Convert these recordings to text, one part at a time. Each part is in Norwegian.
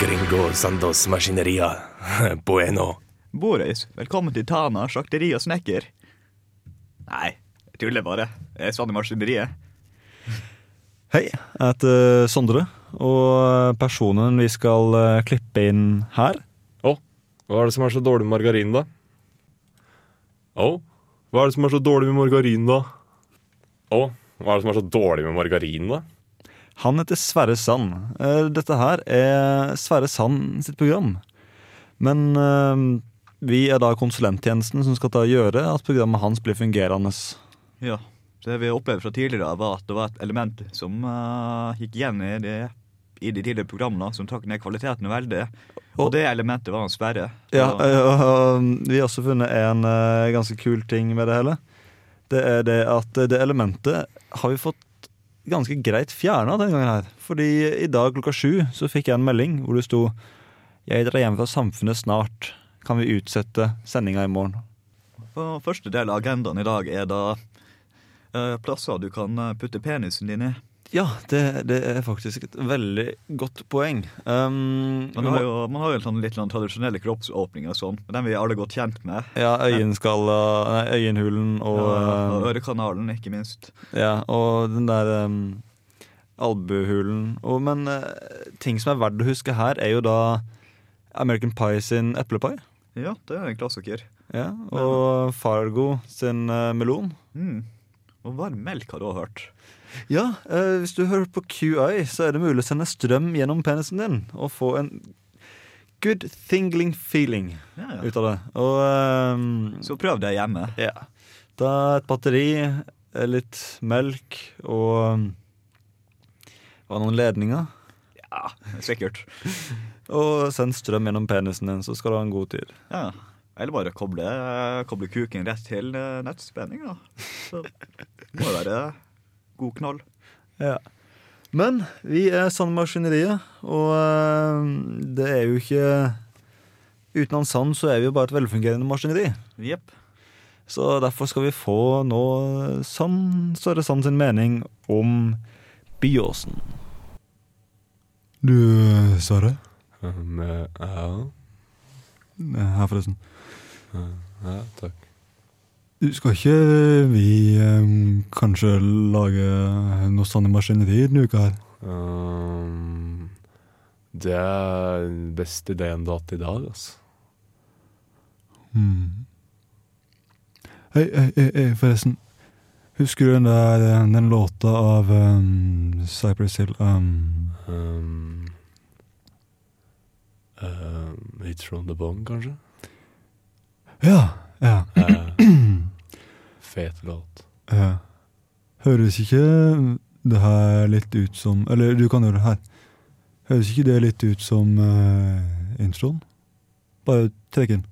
Gringo Sandos Maskineria. Bueno. Boris, velkommen til Tana slakteri og snekker. Nei, jeg tuller bare. Jeg er Svanne Maskineriet. Hei, jeg heter Sondre, og personen vi skal eh, klippe inn her Å, hva er det som er så dårlig med margarin, da? Å, hva er det som er så dårlig med margarin, da? Å, hva er det som er så dårlig med margarin, da? Han heter Sverre Sand. Eh, Dette her er Sverre Sand sitt program. Men eh, vi er da konsulenttjenesten som skal ta gjøre at programmet hans blir fungerende. Ja, det vi opplevde fra tidligere, var at det var et element som uh, gikk igjen i, det, i de tidligere programmene, som tok ned kvaliteten veldig. Og det elementet var han Sverre. Ja, Og- Vi har også funnet en ganske kul ting med det hele. Det er det at det elementet har vi fått ganske greit fjerna denne gangen her. Fordi i dag klokka sju så fikk jeg en melding hvor det sto Jeg drar hjem fra Samfunnet snart. Kan vi utsette sendinga i morgen? Og første del av agendaen i dag er da eh, plasser du kan eh, putte penisen din i. Ja, det, det er faktisk et veldig godt poeng. Um, Man har jo, man har jo sånn litt sånn tradisjonelle kroppsåpninger, sånn, den vi er alle godt kjent med. ja, øyenskalla Nei, øyenhulen og, ja, og um, ørekanalen, ikke minst. Ja, og den der um, albuehulen. Og, men uh, ting som er verdt å huske her, er jo da American Pie sin eplepai. Ja, det er en klassiker. Ja, og Fargo sin uh, melon. Mm. Og varm melk har du også hørt. Ja, eh, hvis du hører på QI, så er det mulig å sende strøm gjennom penisen din og få en good thingling feeling Ja, ja. ut av det. Og ehm, Så prøv det hjemme. ja. Da et batteri, eh, litt melk og og noen ledninger. Ja, sikkert. Og send strøm gjennom penisen din, så skal du ha en god tid. Ja. Eller bare koble, koble kuken rett til eh, nettspenning, da. Så må det være god knall. Ja. Men vi er Sand Maskineriet, og eh, det er jo ikke Uten han Sand så er vi jo bare et velfungerende maskineri. Yep. Så derfor skal vi få nå Sand, Større Sand sin mening om Byåsen. Du, Sverre? Um, ja, Her, forresten. ja, takk. Du, Skal ikke vi um, kanskje lage noe i maskineri denne uka her? Um, det er den beste ideen du har hatt i dag, altså. Mm. Hei, hei, hei, forresten. Husker du den der den låta av um, Cypress Hill um, Um, um, It's from the bong, kanskje? Ja, ja. Eh, fet låt. ja. Høres ikke det her litt ut som Eller du kan gjøre det her. Høres ikke det litt ut som uh, introen? Bare trekk inn.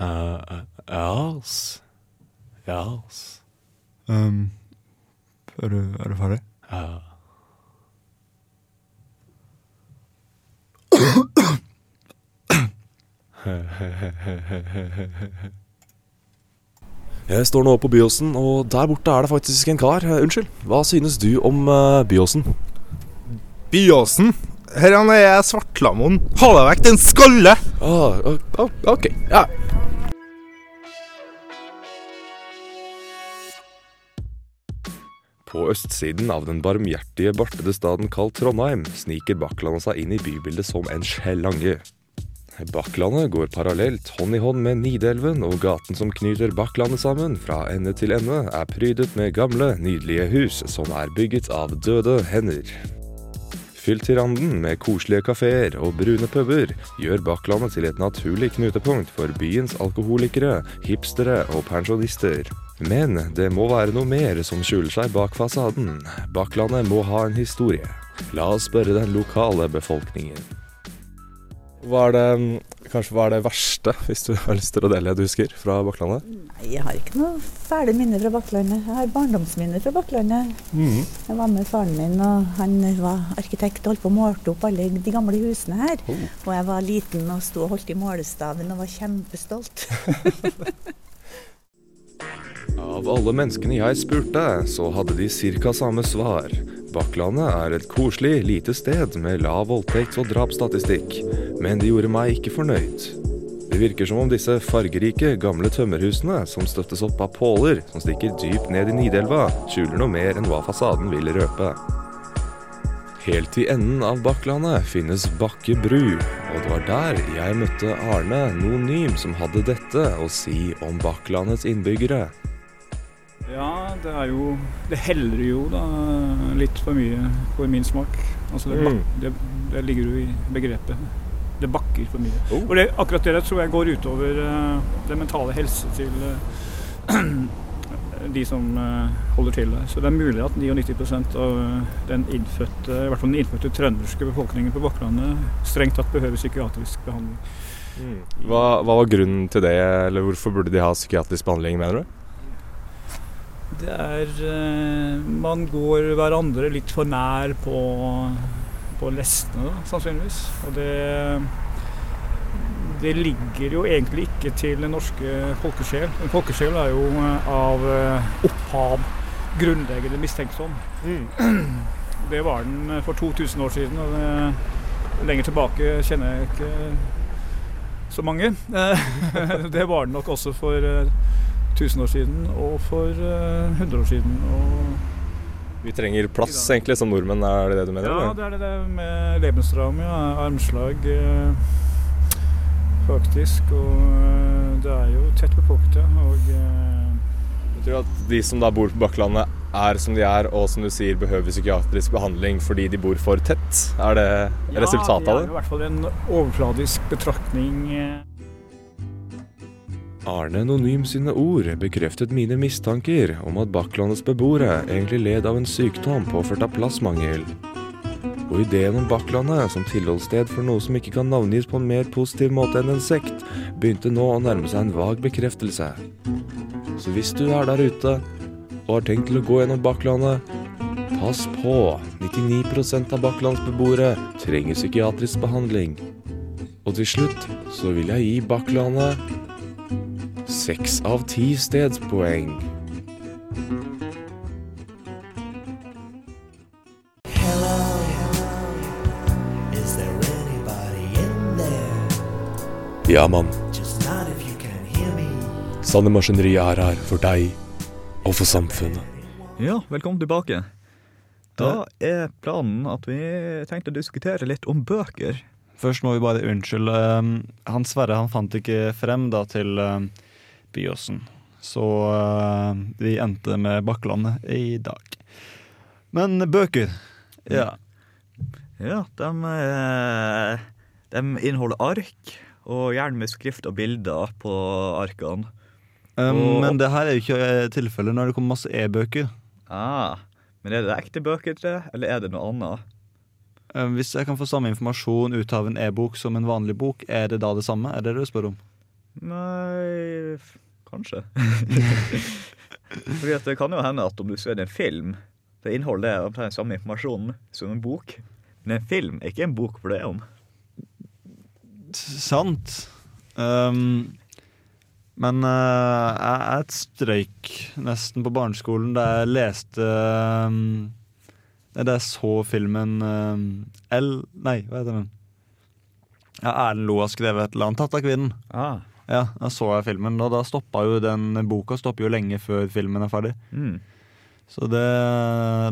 Uh, uh, yes. Yes. Um, er, du, er du ferdig? Ja. Jeg står nå på Byåsen, og der borte er det faktisk en kar. Eh, Unnskyld, hva synes du om eh, Byåsen? Byåsen. Her er er Svartlamoen. Ha deg vekk, din skalle! Ah, ok, ja. På østsiden av den barmhjertige, bartede staden kalt Trondheim sniker Bakklandet seg inn i bybildet som en slange. Bakklandet går parallelt hånd i hånd med Nidelven, og gaten som knyter Bakklandet sammen fra ende til ende, er prydet med gamle, nydelige hus som er bygget av døde hender. Fylt til randen med koselige kafeer og brune puber gjør Bakklandet til et naturlig knutepunkt for byens alkoholikere, hipstere og pensjonister. Men det må være noe mer som skjuler seg bak fasaden. Bakklandet må ha en historie. La oss spørre den lokale befolkningen. Hva er det, kanskje hva er det verste, hvis du har lyst til å dele det du husker fra Bakklandet? Nei, Jeg har ikke noe fæle minner fra Bakklandet. Jeg har barndomsminner fra Bakklandet. Jeg var med faren min, og han var arkitekt og holdt på å målte opp alle de gamle husene her. Og jeg var liten og sto og holdt i målestaven og var kjempestolt. Av alle menneskene jeg spurte, så hadde de ca. samme svar. Bakklandet er et koselig, lite sted med lav voldtekts- og drapsstatistikk, men det gjorde meg ikke fornøyd. Det virker som om disse fargerike, gamle tømmerhusene, som støttes opp av påler som stikker dypt ned i Nidelva, skjuler noe mer enn hva fasaden vil røpe. Helt i enden av Bakklandet finnes Bakke bru, og det var der jeg møtte Arne Nonym, som hadde dette å si om Bakklandets innbyggere. Ja, det er jo Det heller jo da litt for mye for min smak. Altså det, bak, det, det ligger jo i begrepet. Det bakker for mye. Oh. Og det, akkurat det tror jeg går utover uh, den mentale helse til uh, de som uh, holder til der. Så det er mulig at 99% av den innfødte, i hvert fall den innfødte trønderske befolkningen på Bakklandet strengt tatt behøver psykiatrisk behandling. Hva, hva var grunnen til det, eller hvorfor burde de ha psykiatrisk behandling, mener du? Det er eh, Man går hverandre litt for nær på, på lestene, da, sannsynligvis. Og det Det ligger jo egentlig ikke til den norske folkesjel. En folkesjel er jo eh, av eh, opphav grunnleggende mistenksom. Det var den for 2000 år siden. og det, Lenger tilbake kjenner jeg ikke så mange. Det var den nok også for 1000 år siden og for eh, 100 år siden. Og Vi trenger plass, egentlig, som nordmenn, er det det du mener? ja, det er det det med Lebensraum, ja. Armslag, eh, faktisk. Og eh, det er jo tett befolket, ja. Og eh, Betyr det at de som da bor på Bakklandet, er som de er, og som du sier behøver psykiatrisk behandling fordi de bor for tett? Er det resultatet av det? Ja, det er i hvert fall en overfladisk betraktning. Arne Anonym sine ord bekreftet mine mistanker om at Bakklandets beboere egentlig led av en sykdom påført av plassmangel. Og ideen om Bakklandet som tilholdssted for noe som ikke kan navngis på en mer positiv måte enn en sekt, begynte nå å nærme seg en vag bekreftelse. Så hvis du er der ute og har tenkt til å gå gjennom Bakklandet, pass på. 99% av Bakklands beboere trenger psykiatrisk behandling. Og til slutt så vil jeg gi Bakklandet Seks av ti stedspoeng. Is there anybody in there? Ja, mann. Sanne Maskineriet er her for deg og for samfunnet. Ja, velkommen tilbake. Da er planen at vi tenkte å diskutere litt om bøker. Først må vi bare unnskylde. um, Han Sverre han fant ikke frem da til um, Byåsen. Så uh, vi endte med Bakklandet i dag. Men bøker Ja. Ja, de, eh, de inneholder ark, og gjerne med skrift og bilder på arkene. Um, Og- men det her er jo ikke eh, tilfellet når det kommer masse e-bøker. Ah, men er det ekte bøker eller er det noe annet? Um, hvis jeg kan få samme informasjon ut av en e-bok som en vanlig bok, er det da det samme? Er det det du spør om? Nei, kanskje. Fordi det kan jo hende at om du ser en film, det inneholder omtrent samme informasjon som en bok. Men en film er ikke en bok for det om. Sant. Um, men uh, jeg, jeg strøyk nesten på barneskolen da jeg leste um, Da jeg så filmen um, L... Nei, hva heter den? Ja, Erlend Loe har skrevet et eller annet. 'Tatt av kvinnen'. Ah. Ja, Da så jeg filmen, og da stoppa jo den boka stopper jo lenge før filmen er ferdig. Mm. Så det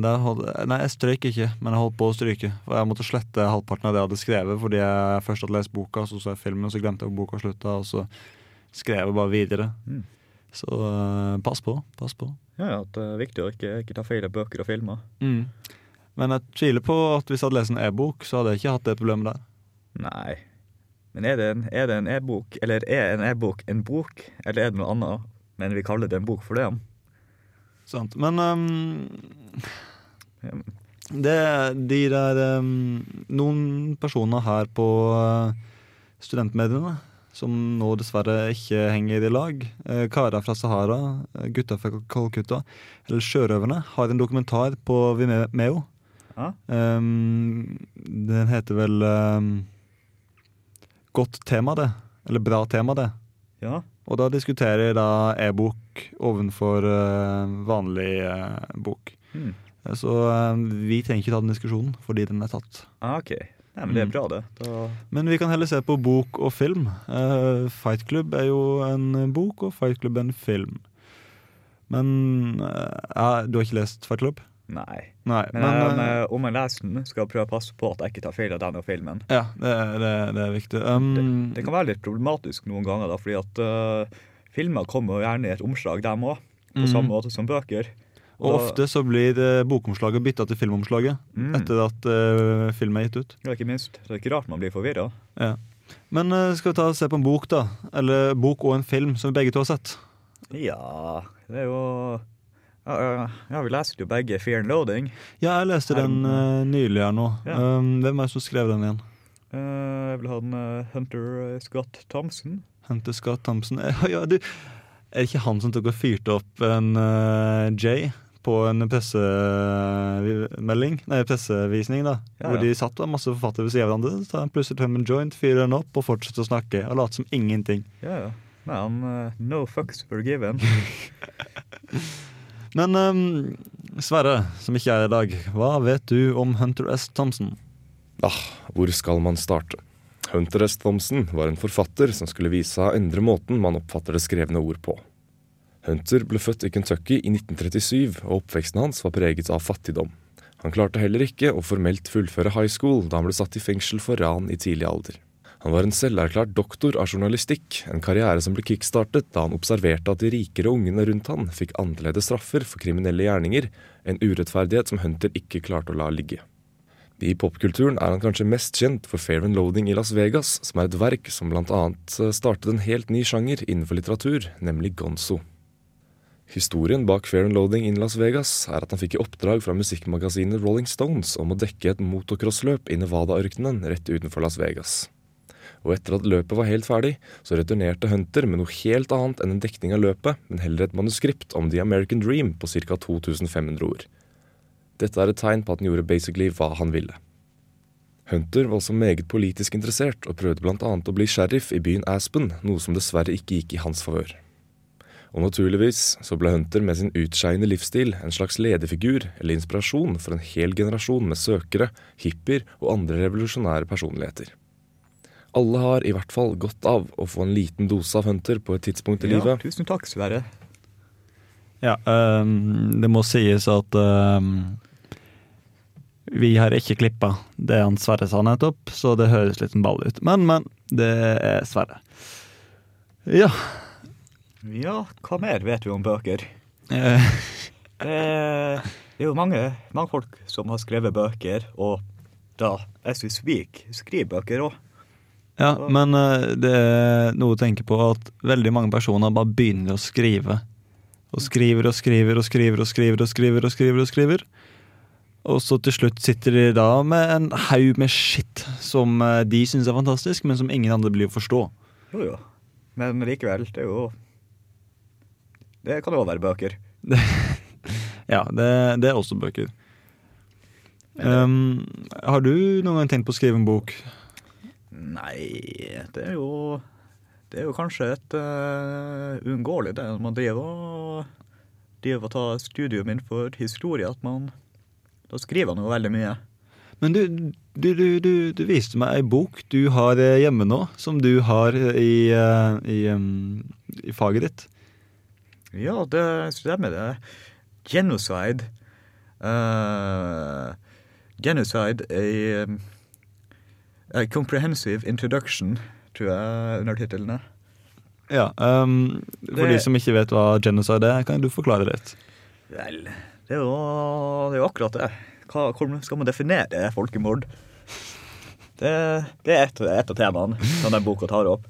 det holdt, Nei, jeg strøyk ikke, men jeg holdt på å stryke. For jeg måtte slette halvparten av det jeg hadde skrevet, fordi jeg først hadde lest boka, så så jeg filmen, så glemte jeg boka slutta, og så skrev jeg bare videre. Mm. Så eh, pass på. Pass på. Ja, ja, det er viktig å ikke, ikke ta feil av bøker og filmer. Mm. Men jeg tviler på at hvis jeg hadde lest en e-bok, så hadde jeg ikke hatt det problemet der. Nei. Men er det en er det en e-bok, eller er en e-bok en bok, eller er det noe annet? Men vi kaller det en bok for det. Sant. Men um, det, de der um, Noen personer her på eh, studentmediene, som nå dessverre ikke henger i lag. Eh, Karer fra Sahara, eh, Gutta fra Kolkutta, eller Sjørøverne, har en dokumentar på Vimeo. Ja. Um, den heter vel um, Godt tema, det. Eller Bra tema, det. Ja. Og da diskuterer jeg da e-bok ovenfor eh, vanlig eh, bok. Hmm. Eh, Så vi trenger ikke ta den diskusjonen, fordi den er tatt. Ah, ok. Nei, men det er Mm. bra, det. Da, Men vi kan heller se på bok og film. Uh, Fight Club er jo en bok, og Fight Club er en film. Men uh, Du har ikke lest Fight Club? Nei. Nei. Men, Men, eh, eh, om jeg leser den, skal jeg prøve å passe på at jeg ikke tar feil av denne filmen. ja, det, det, det er viktig. Um, Det kan være litt problematisk noen ganger, da, fordi at uh, filmer kommer gjerne i et omslag, dem òg. På mm. samme måte som bøker. og da- ofte så blir det bokomslaget bytta til filmomslaget Mm. etter at uh, film er gitt ut. Ja, ikke minst. Det er ikke rart man blir forvirra. Ja. Men uh, skal vi ta og se på en bok, da? Eller bok og en film som vi begge to har sett. Ja, det er jo ja, vi leser jo begge Fear and Loading. Ja, jeg leste den uh, nylig her nå. Ja. Um, hvem er det som skrev den igjen? Uh, jeg vil ha den eh, Hunter Scott Thompson. Hunter Scott Thompson. Ja, du, er det ikke han som tok og fyrte opp en J på en pressemelding? Nei, pressevisning, da. Ja, Hvor ja. de satt og masse forfattere ved siden av hverandre. Så tar han plutselig tømmer en joint, fyrer den opp og fortsetter å snakke. Og later som ingenting. Ja, ja. Nei, han No fucks forgiven. Men um, Sverre, som ikke er i dag, hva vet du om Hunter S. Thompson? Ah, hvor skal man starte? Hunter S. Thompson var en forfatter som skulle vise seg å endre måten man oppfatter det skrevne ord på. Hunter ble født i Kentucky i 1937, og oppveksten hans var preget av fattigdom. Han klarte heller ikke å formelt fullføre high school da han ble satt i fengsel for ran i tidlig alder. Han var en selverklært doktor av journalistikk, en karriere som ble kickstartet da han observerte at de rikere ungene rundt han fikk annerledes straffer for kriminelle gjerninger, en urettferdighet som Hunter ikke klarte å la ligge. I popkulturen er han kanskje mest kjent for Fair and Loading i Las Vegas, som er et verk som bl.a. startet en helt ny sjanger innenfor litteratur, nemlig gonzo. Historien bak Fair and Loading in Las Vegas er at han fikk i oppdrag fra musikkmagasinet Rolling Stones om å dekke et motocrossløp i Nevada-ørkenen rett utenfor Las Vegas. Og etter at løpet var helt ferdig, så returnerte Hunter med noe helt annet enn en dekning av løpet, men heller et manuskript om The American Dream på ca. 2500 ord. Dette er et tegn på at han gjorde basically hva han ville. Hunter var også meget politisk interessert, og prøvde annet å bli sheriff i byen Aspen, noe som dessverre ikke gikk i hans favør. Og naturligvis så ble Hunter med sin utskeiende livsstil en slags lederfigur eller inspirasjon for en hel generasjon med søkere, hippier og andre revolusjonære personligheter. Alle har i hvert fall godt av å få en liten dose av Hunter på et tidspunkt i Ja, livet. tusen takk, Sverre. Ja, um, det må sies at um, vi har ikke klippa det han Sverre sa nettopp, så det høres litt en ball ut. Men, men. Det er Sverre. Ja. Ja, hva mer vet vi om bøker? eh, Det det er jo mange, mange folk som har skrevet bøker, og da jeg we speak, skriver bøker òg. Ja, men eh, det er noe å tenke på at veldig mange personer bare begynner å skrive. Og skriver og skriver og skriver og skriver og skriver og skriver. Og skriver. Og så til slutt sitter de da med en haug med shit som eh, de syns er fantastisk, men som ingen andre blir å forstå. Jo, jo. Men likevel, det er jo Det kan òg være bøker. Ja, det, det er også bøker. Um, har du noen gang tenkt på å skrive en bok? Nei, det er jo Det er jo kanskje et uh, uunngåelig, det når man driver og driver og tar studium innenfor historie, at man Da skriver man jo veldig mye. Men du, du, du, du, du viste meg ei bok du har eh, hjemme nå, som du har i, eh, i, um, i faget ditt. Ja, det stemmer, det. Genocide. Uh, genocide um, a comprehensive introduction, tror jeg undertittelen er. Ja, um, For Det- de som ikke vet hva genocide er, kan du forklare litt? Vel, det er jo, det er jo akkurat det. Hva, hvordan skal man definere folkemord? Det, det er et, et av temaene som den boka tar opp.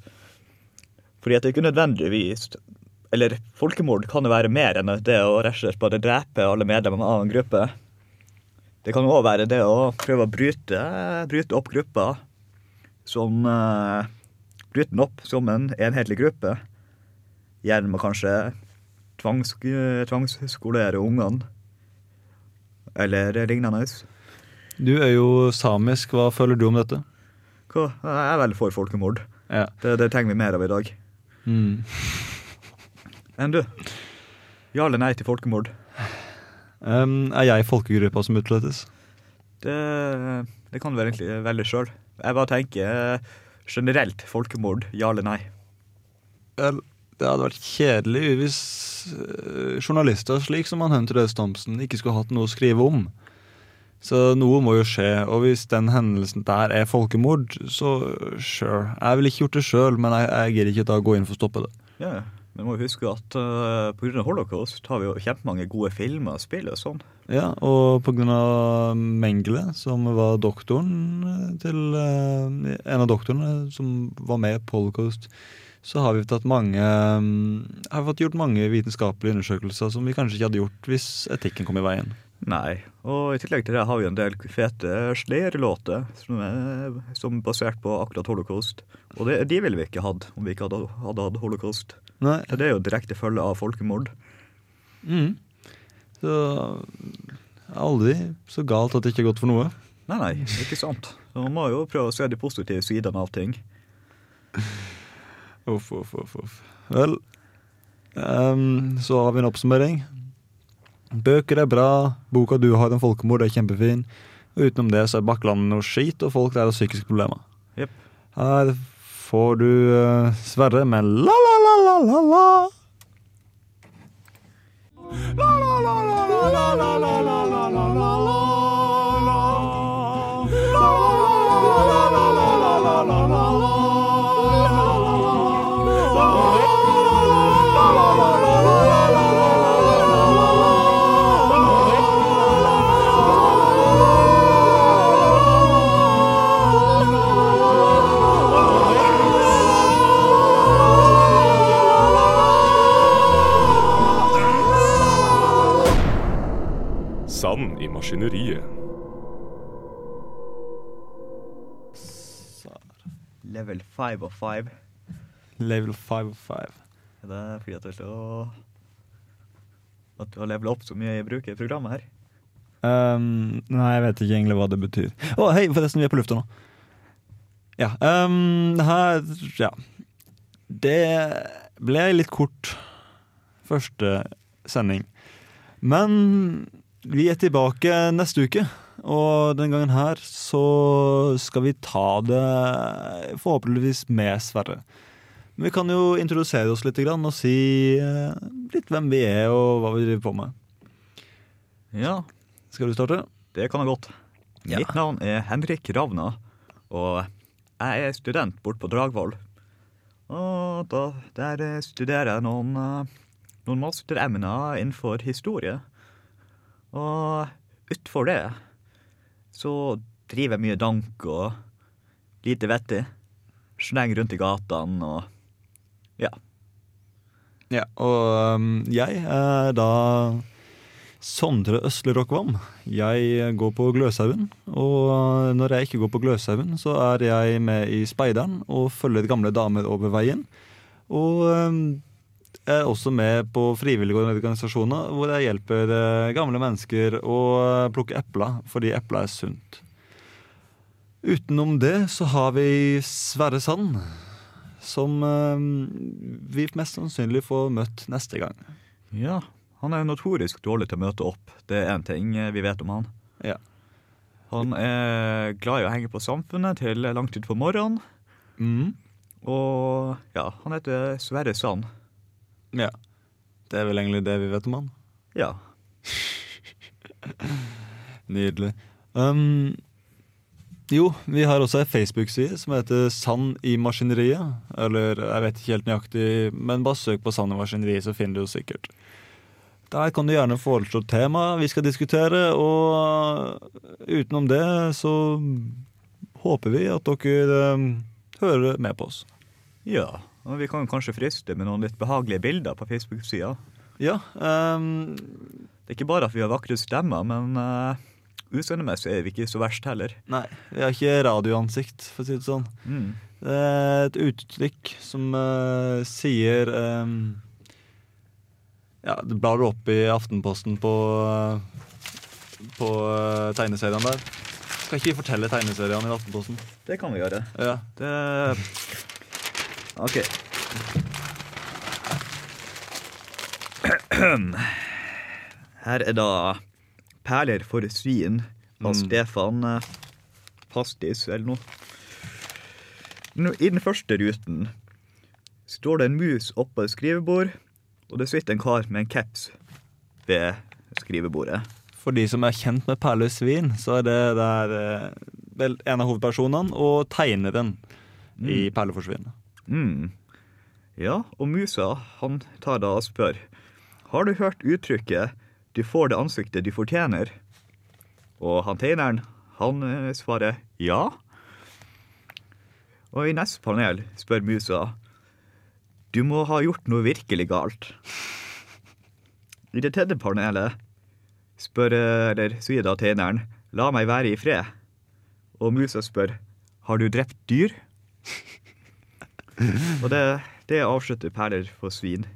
Fordi at det er ikke nødvendigvis Eller folkemord kan jo være mer enn det å rett bare drepe alle medlemmene av en gruppe. Det kan òg være det å prøve å bryte, bryte opp grupper som eh, bryter den opp som en enhetlig gruppe. Gjerne kanskje tvangs, tvangsskolere ungene. Eller lignende. Du er jo samisk. Hva føler du om dette? Hva? Jeg er vel for folkemord. Ja. Det, det trenger vi mer av i dag. Mm. Enn du? Ja eller nei til folkemord? Um, er jeg folkegruppa som utslettes? Det, det kan du egentlig velge sjøl. Jeg bare tenker eh, generelt folkemord. Ja eller nei? Det hadde vært kjedelig hvis eh, journalister slik som han Hunter S. Thompson ikke skulle hatt noe å skrive om. Så noe må jo skje, og hvis den hendelsen der er folkemord, så sure. Jeg ville ikke gjort det sjøl, men jeg, jeg gidder ikke da gå inn for å stoppe det. Ja, Vi må huske at uh, pga. holocaust har vi jo kjempemange gode filmer og spill og sånn. Ja, og av Mengele, som var doktoren eh, til uh, En av doktorene som var med på holocaust, så har vi tatt mange um, Har fått gjort mange vitenskapelige undersøkelser som vi kanskje ikke hadde gjort hvis etikken kom i veien. Nei. Og i tillegg til det har vi en del fete Slayer-låter som er som er basert på akkurat holocaust. Og det, de ville vi ikke hatt om vi ikke hadde, hadde hatt holocaust. Nei. Så det er jo direkte følge av folkemord. Mm. Så aldri så galt at det ikke er godt for noe. Nei, nei, ikke sant. Så man må jo prøve å se de positive sidene av ting. Uff, uff, uff. uff. Vel, um, så har vi en oppsummering. Bøker er bra, boka du har om folkemord er kjempefin. Og utenom det så er Bakklandet noe skit, og folk der har psykiske problemer. Yep. Her får du uh, Sverre med la-la-la-la-la-la. Sand i maskineriet. Level five of five. Level 5 of 5. Er fordi at du, så, at du har levela opp så mye i bruker programmet her? Um, nei, jeg vet ikke egentlig hva det betyr. Å, hei, forresten, vi er på lufta nå. Ja. Um, her Ja. Det ble litt kort første sending. Men vi er tilbake neste uke. Og den gangen her så skal vi ta det forhåpentligvis med Sverre. Men vi kan jo introdusere oss litt og si eh, litt hvem vi er og hva vi driver på med. Ja, Skal du starte? det kan jeg godt. Ja. Mitt navn er Henrik Ravna, og jeg er student bort på Dragvoll. Og da, der studerer jeg noen, eh, noen masteremner innenfor historie. Og utfor det så driver jeg mye dank og lite vettig. Slenger rundt i gatene og ja. Ja, og um, jeg er da Sondre Øsle Rockvam. Jeg går på Gløshaugen, og når jeg ikke går på Gløshaugen, så er jeg med i Speideren og følger gamle damer over veien. Og um, jeg er også med på frivillige organisasjoner hvor jeg hjelper eh, gamle mennesker å eh, plukke epler, fordi epler er sunt. Utenom det så har vi Sverre Sand, som eh, vi mest sannsynlig får møtt neste gang. Ja, han er notorisk dårlig til å møte opp. Det er én ting eh, vi vet om han. Ja. Han er glad i å henge på Samfunnet til langt utpå morgenen. Mm. Og ja, han heter Sverre Sand. Ja. Det er vel egentlig det vi vet om han. Ja. Nydelig. Um, jo, vi har også ei Facebook-side som heter Sand i maskineriet. Eller jeg vet ikke helt nøyaktig, men bare søk på Sand i maskineriet, så finner du det sikkert. Der kan du gjerne foreslå tema vi skal diskutere, og utenom det så håper vi at dere um, hører med på oss. ja. Og vi kan kanskje friste med noen litt behagelige bilder på Facebook-sida. Ja, um, Det er ikke bare at vi har vakre stemmer, men uh, utseendemessig er vi ikke så verst heller. nei, vi har ikke radioansikt, for å si det sånn. Mm. Det er et uttrykk som uh, sier um, Ja, det blar du opp i Aftenposten på uh, På uh, tegneseriene der. Skal ikke vi fortelle tegneseriene i Aftenposten? Det kan vi gjøre. Ja. Det OK. Her er da Perler for svin av Stefan eh, Pastis, eller noe. I den første ruten står det en mus oppå et skrivebord, og det sitter en kar med en caps ved skrivebordet. For de som er kjent med Perle svin, så er det der eh, vel en av hovedpersonene og tegneren i Perle for svin. Mm. Ja, og musa han tar da og spør Har du hørt uttrykket 'du får det ansiktet du fortjener'? Og han tegneren, han eh, svarer ja. Og i neste panel spør musa 'du må ha gjort noe virkelig galt'. I det tredje panelet spør, eh, eller sier da tegneren 'la meg være i fred'. Og musa spør 'har du drept dyr'? Og det, det avslutter Perler for svin.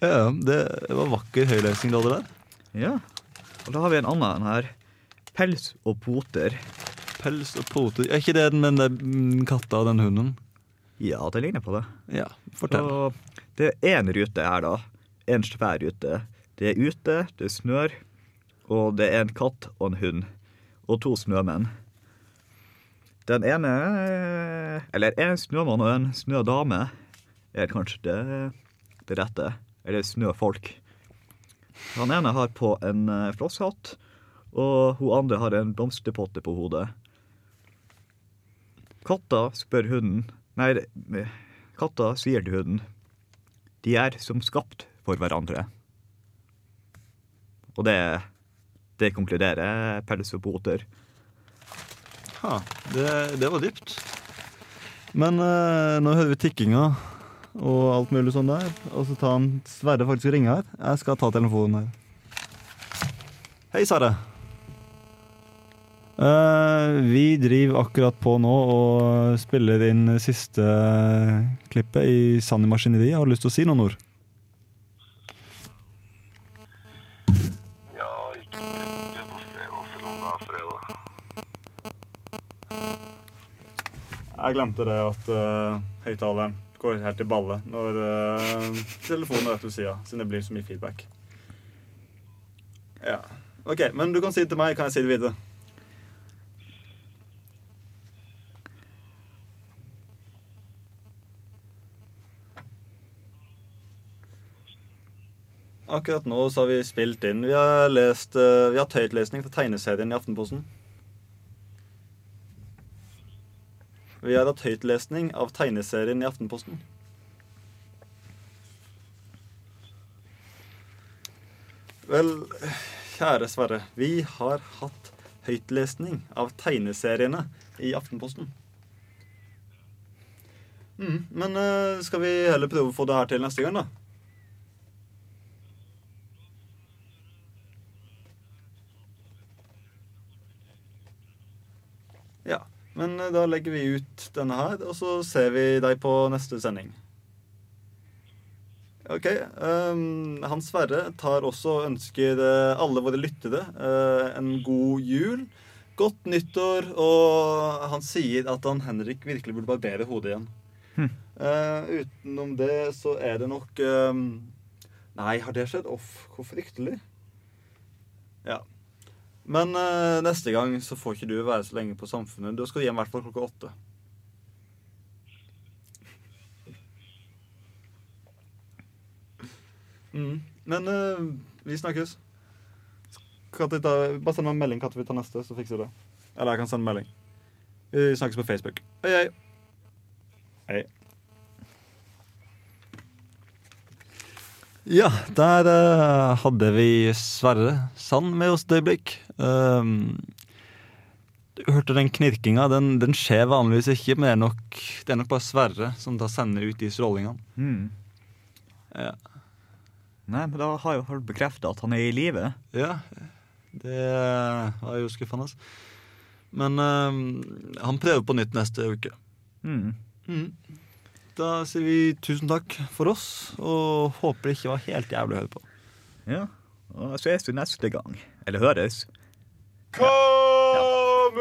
Ja, det var vakker høylesing du hadde der. Ja. Og da har vi en annen her. Pels og poter. Pels og poter. Er ikke det den med den mm, katta og den hunden? Ja, det ligner på det. Ja, fortell. Så, det er én rute her, da. En svær rute. Det er ute, det snør, og det er en katt og en hund. Og to snømenn. Den ene Eller en snømann og en snødame er kanskje det, det rette. Eller snøfolk. Han ene har på en eh, flosshatt, og hun andre har en blomsterpotte på hodet. Katta spør hunden Nei, katta sier til hunden De er som skapt for hverandre. Og det, det konkluderer Pels og Poter. Ha, det, det var dypt. Men eh, nå hører vi tikkinga og alt mulig sånn der. Og så tar han Sverre faktisk og ringer her. Jeg skal ta telefonen her. Hei, Sverre. Eh, vi driver akkurat på nå og spiller inn siste klippet i Sanni Maskineri. Har du lyst til å si noen ord? Jeg glemte det at uh, høyttaleren går helt i balle når uh, telefonen er rett ved sida, siden det blir så mye feedback. Ja. OK, men du kan si det til meg, kan jeg si det videre? Akkurat nå så har vi spilt inn. Vi har lest uh, Vi har hatt høytlesning fra tegneserien i Aftenposten. Vi har hatt høytlesning av tegneserien i Aftenposten. Vel, kjære Sverre. Vi har hatt høytlesning av tegneseriene i Aftenposten. Mm, men eh, skal vi heller prøve å få det her til neste gang, da? Ja. Men eh, da legger vi ut denne her, og så ser vi deg på neste sending. Ok. Um, Hans Sverre tar også og ønsker eh, alle våre lyttere uh, en god jul. Godt nyttår, og han sier at han Henrik virkelig burde barbere hodet igjen. Eh, utenom det så er det nok um, Nei, har det skjedd? Uff, hvor fryktelig. Ja. Men uh, neste gang så får ikke du være så lenge på Samfunnet. Da skal du hjem i hvert fall klokka åtte. Mm. Men uh, vi snakkes. Ta, bare send meg en melding når vi tar neste, så fikser vi det. Eller jeg kan sende melding. Vi snakkes på Facebook. Hei, hei. Hei. Ja, der uh, hadde vi Sverre Sand med oss et øyeblikk. Um, du hørte den knirkinga. Den, den skjer vanligvis ikke, men det er nok, det er nok bare Sverre som da sender ut de strålingene. Mm. Ja. Nei, men da har jeg jo bekrefta at han er i live. ja, det var jo skuffende. Men um, han prøver på nytt neste uke. Mm. Da sier vi tusen takk for oss, og håper det ikke var helt jævlig å høre på. Ja, og da ses vi neste gang. Eller høres. Kamelin!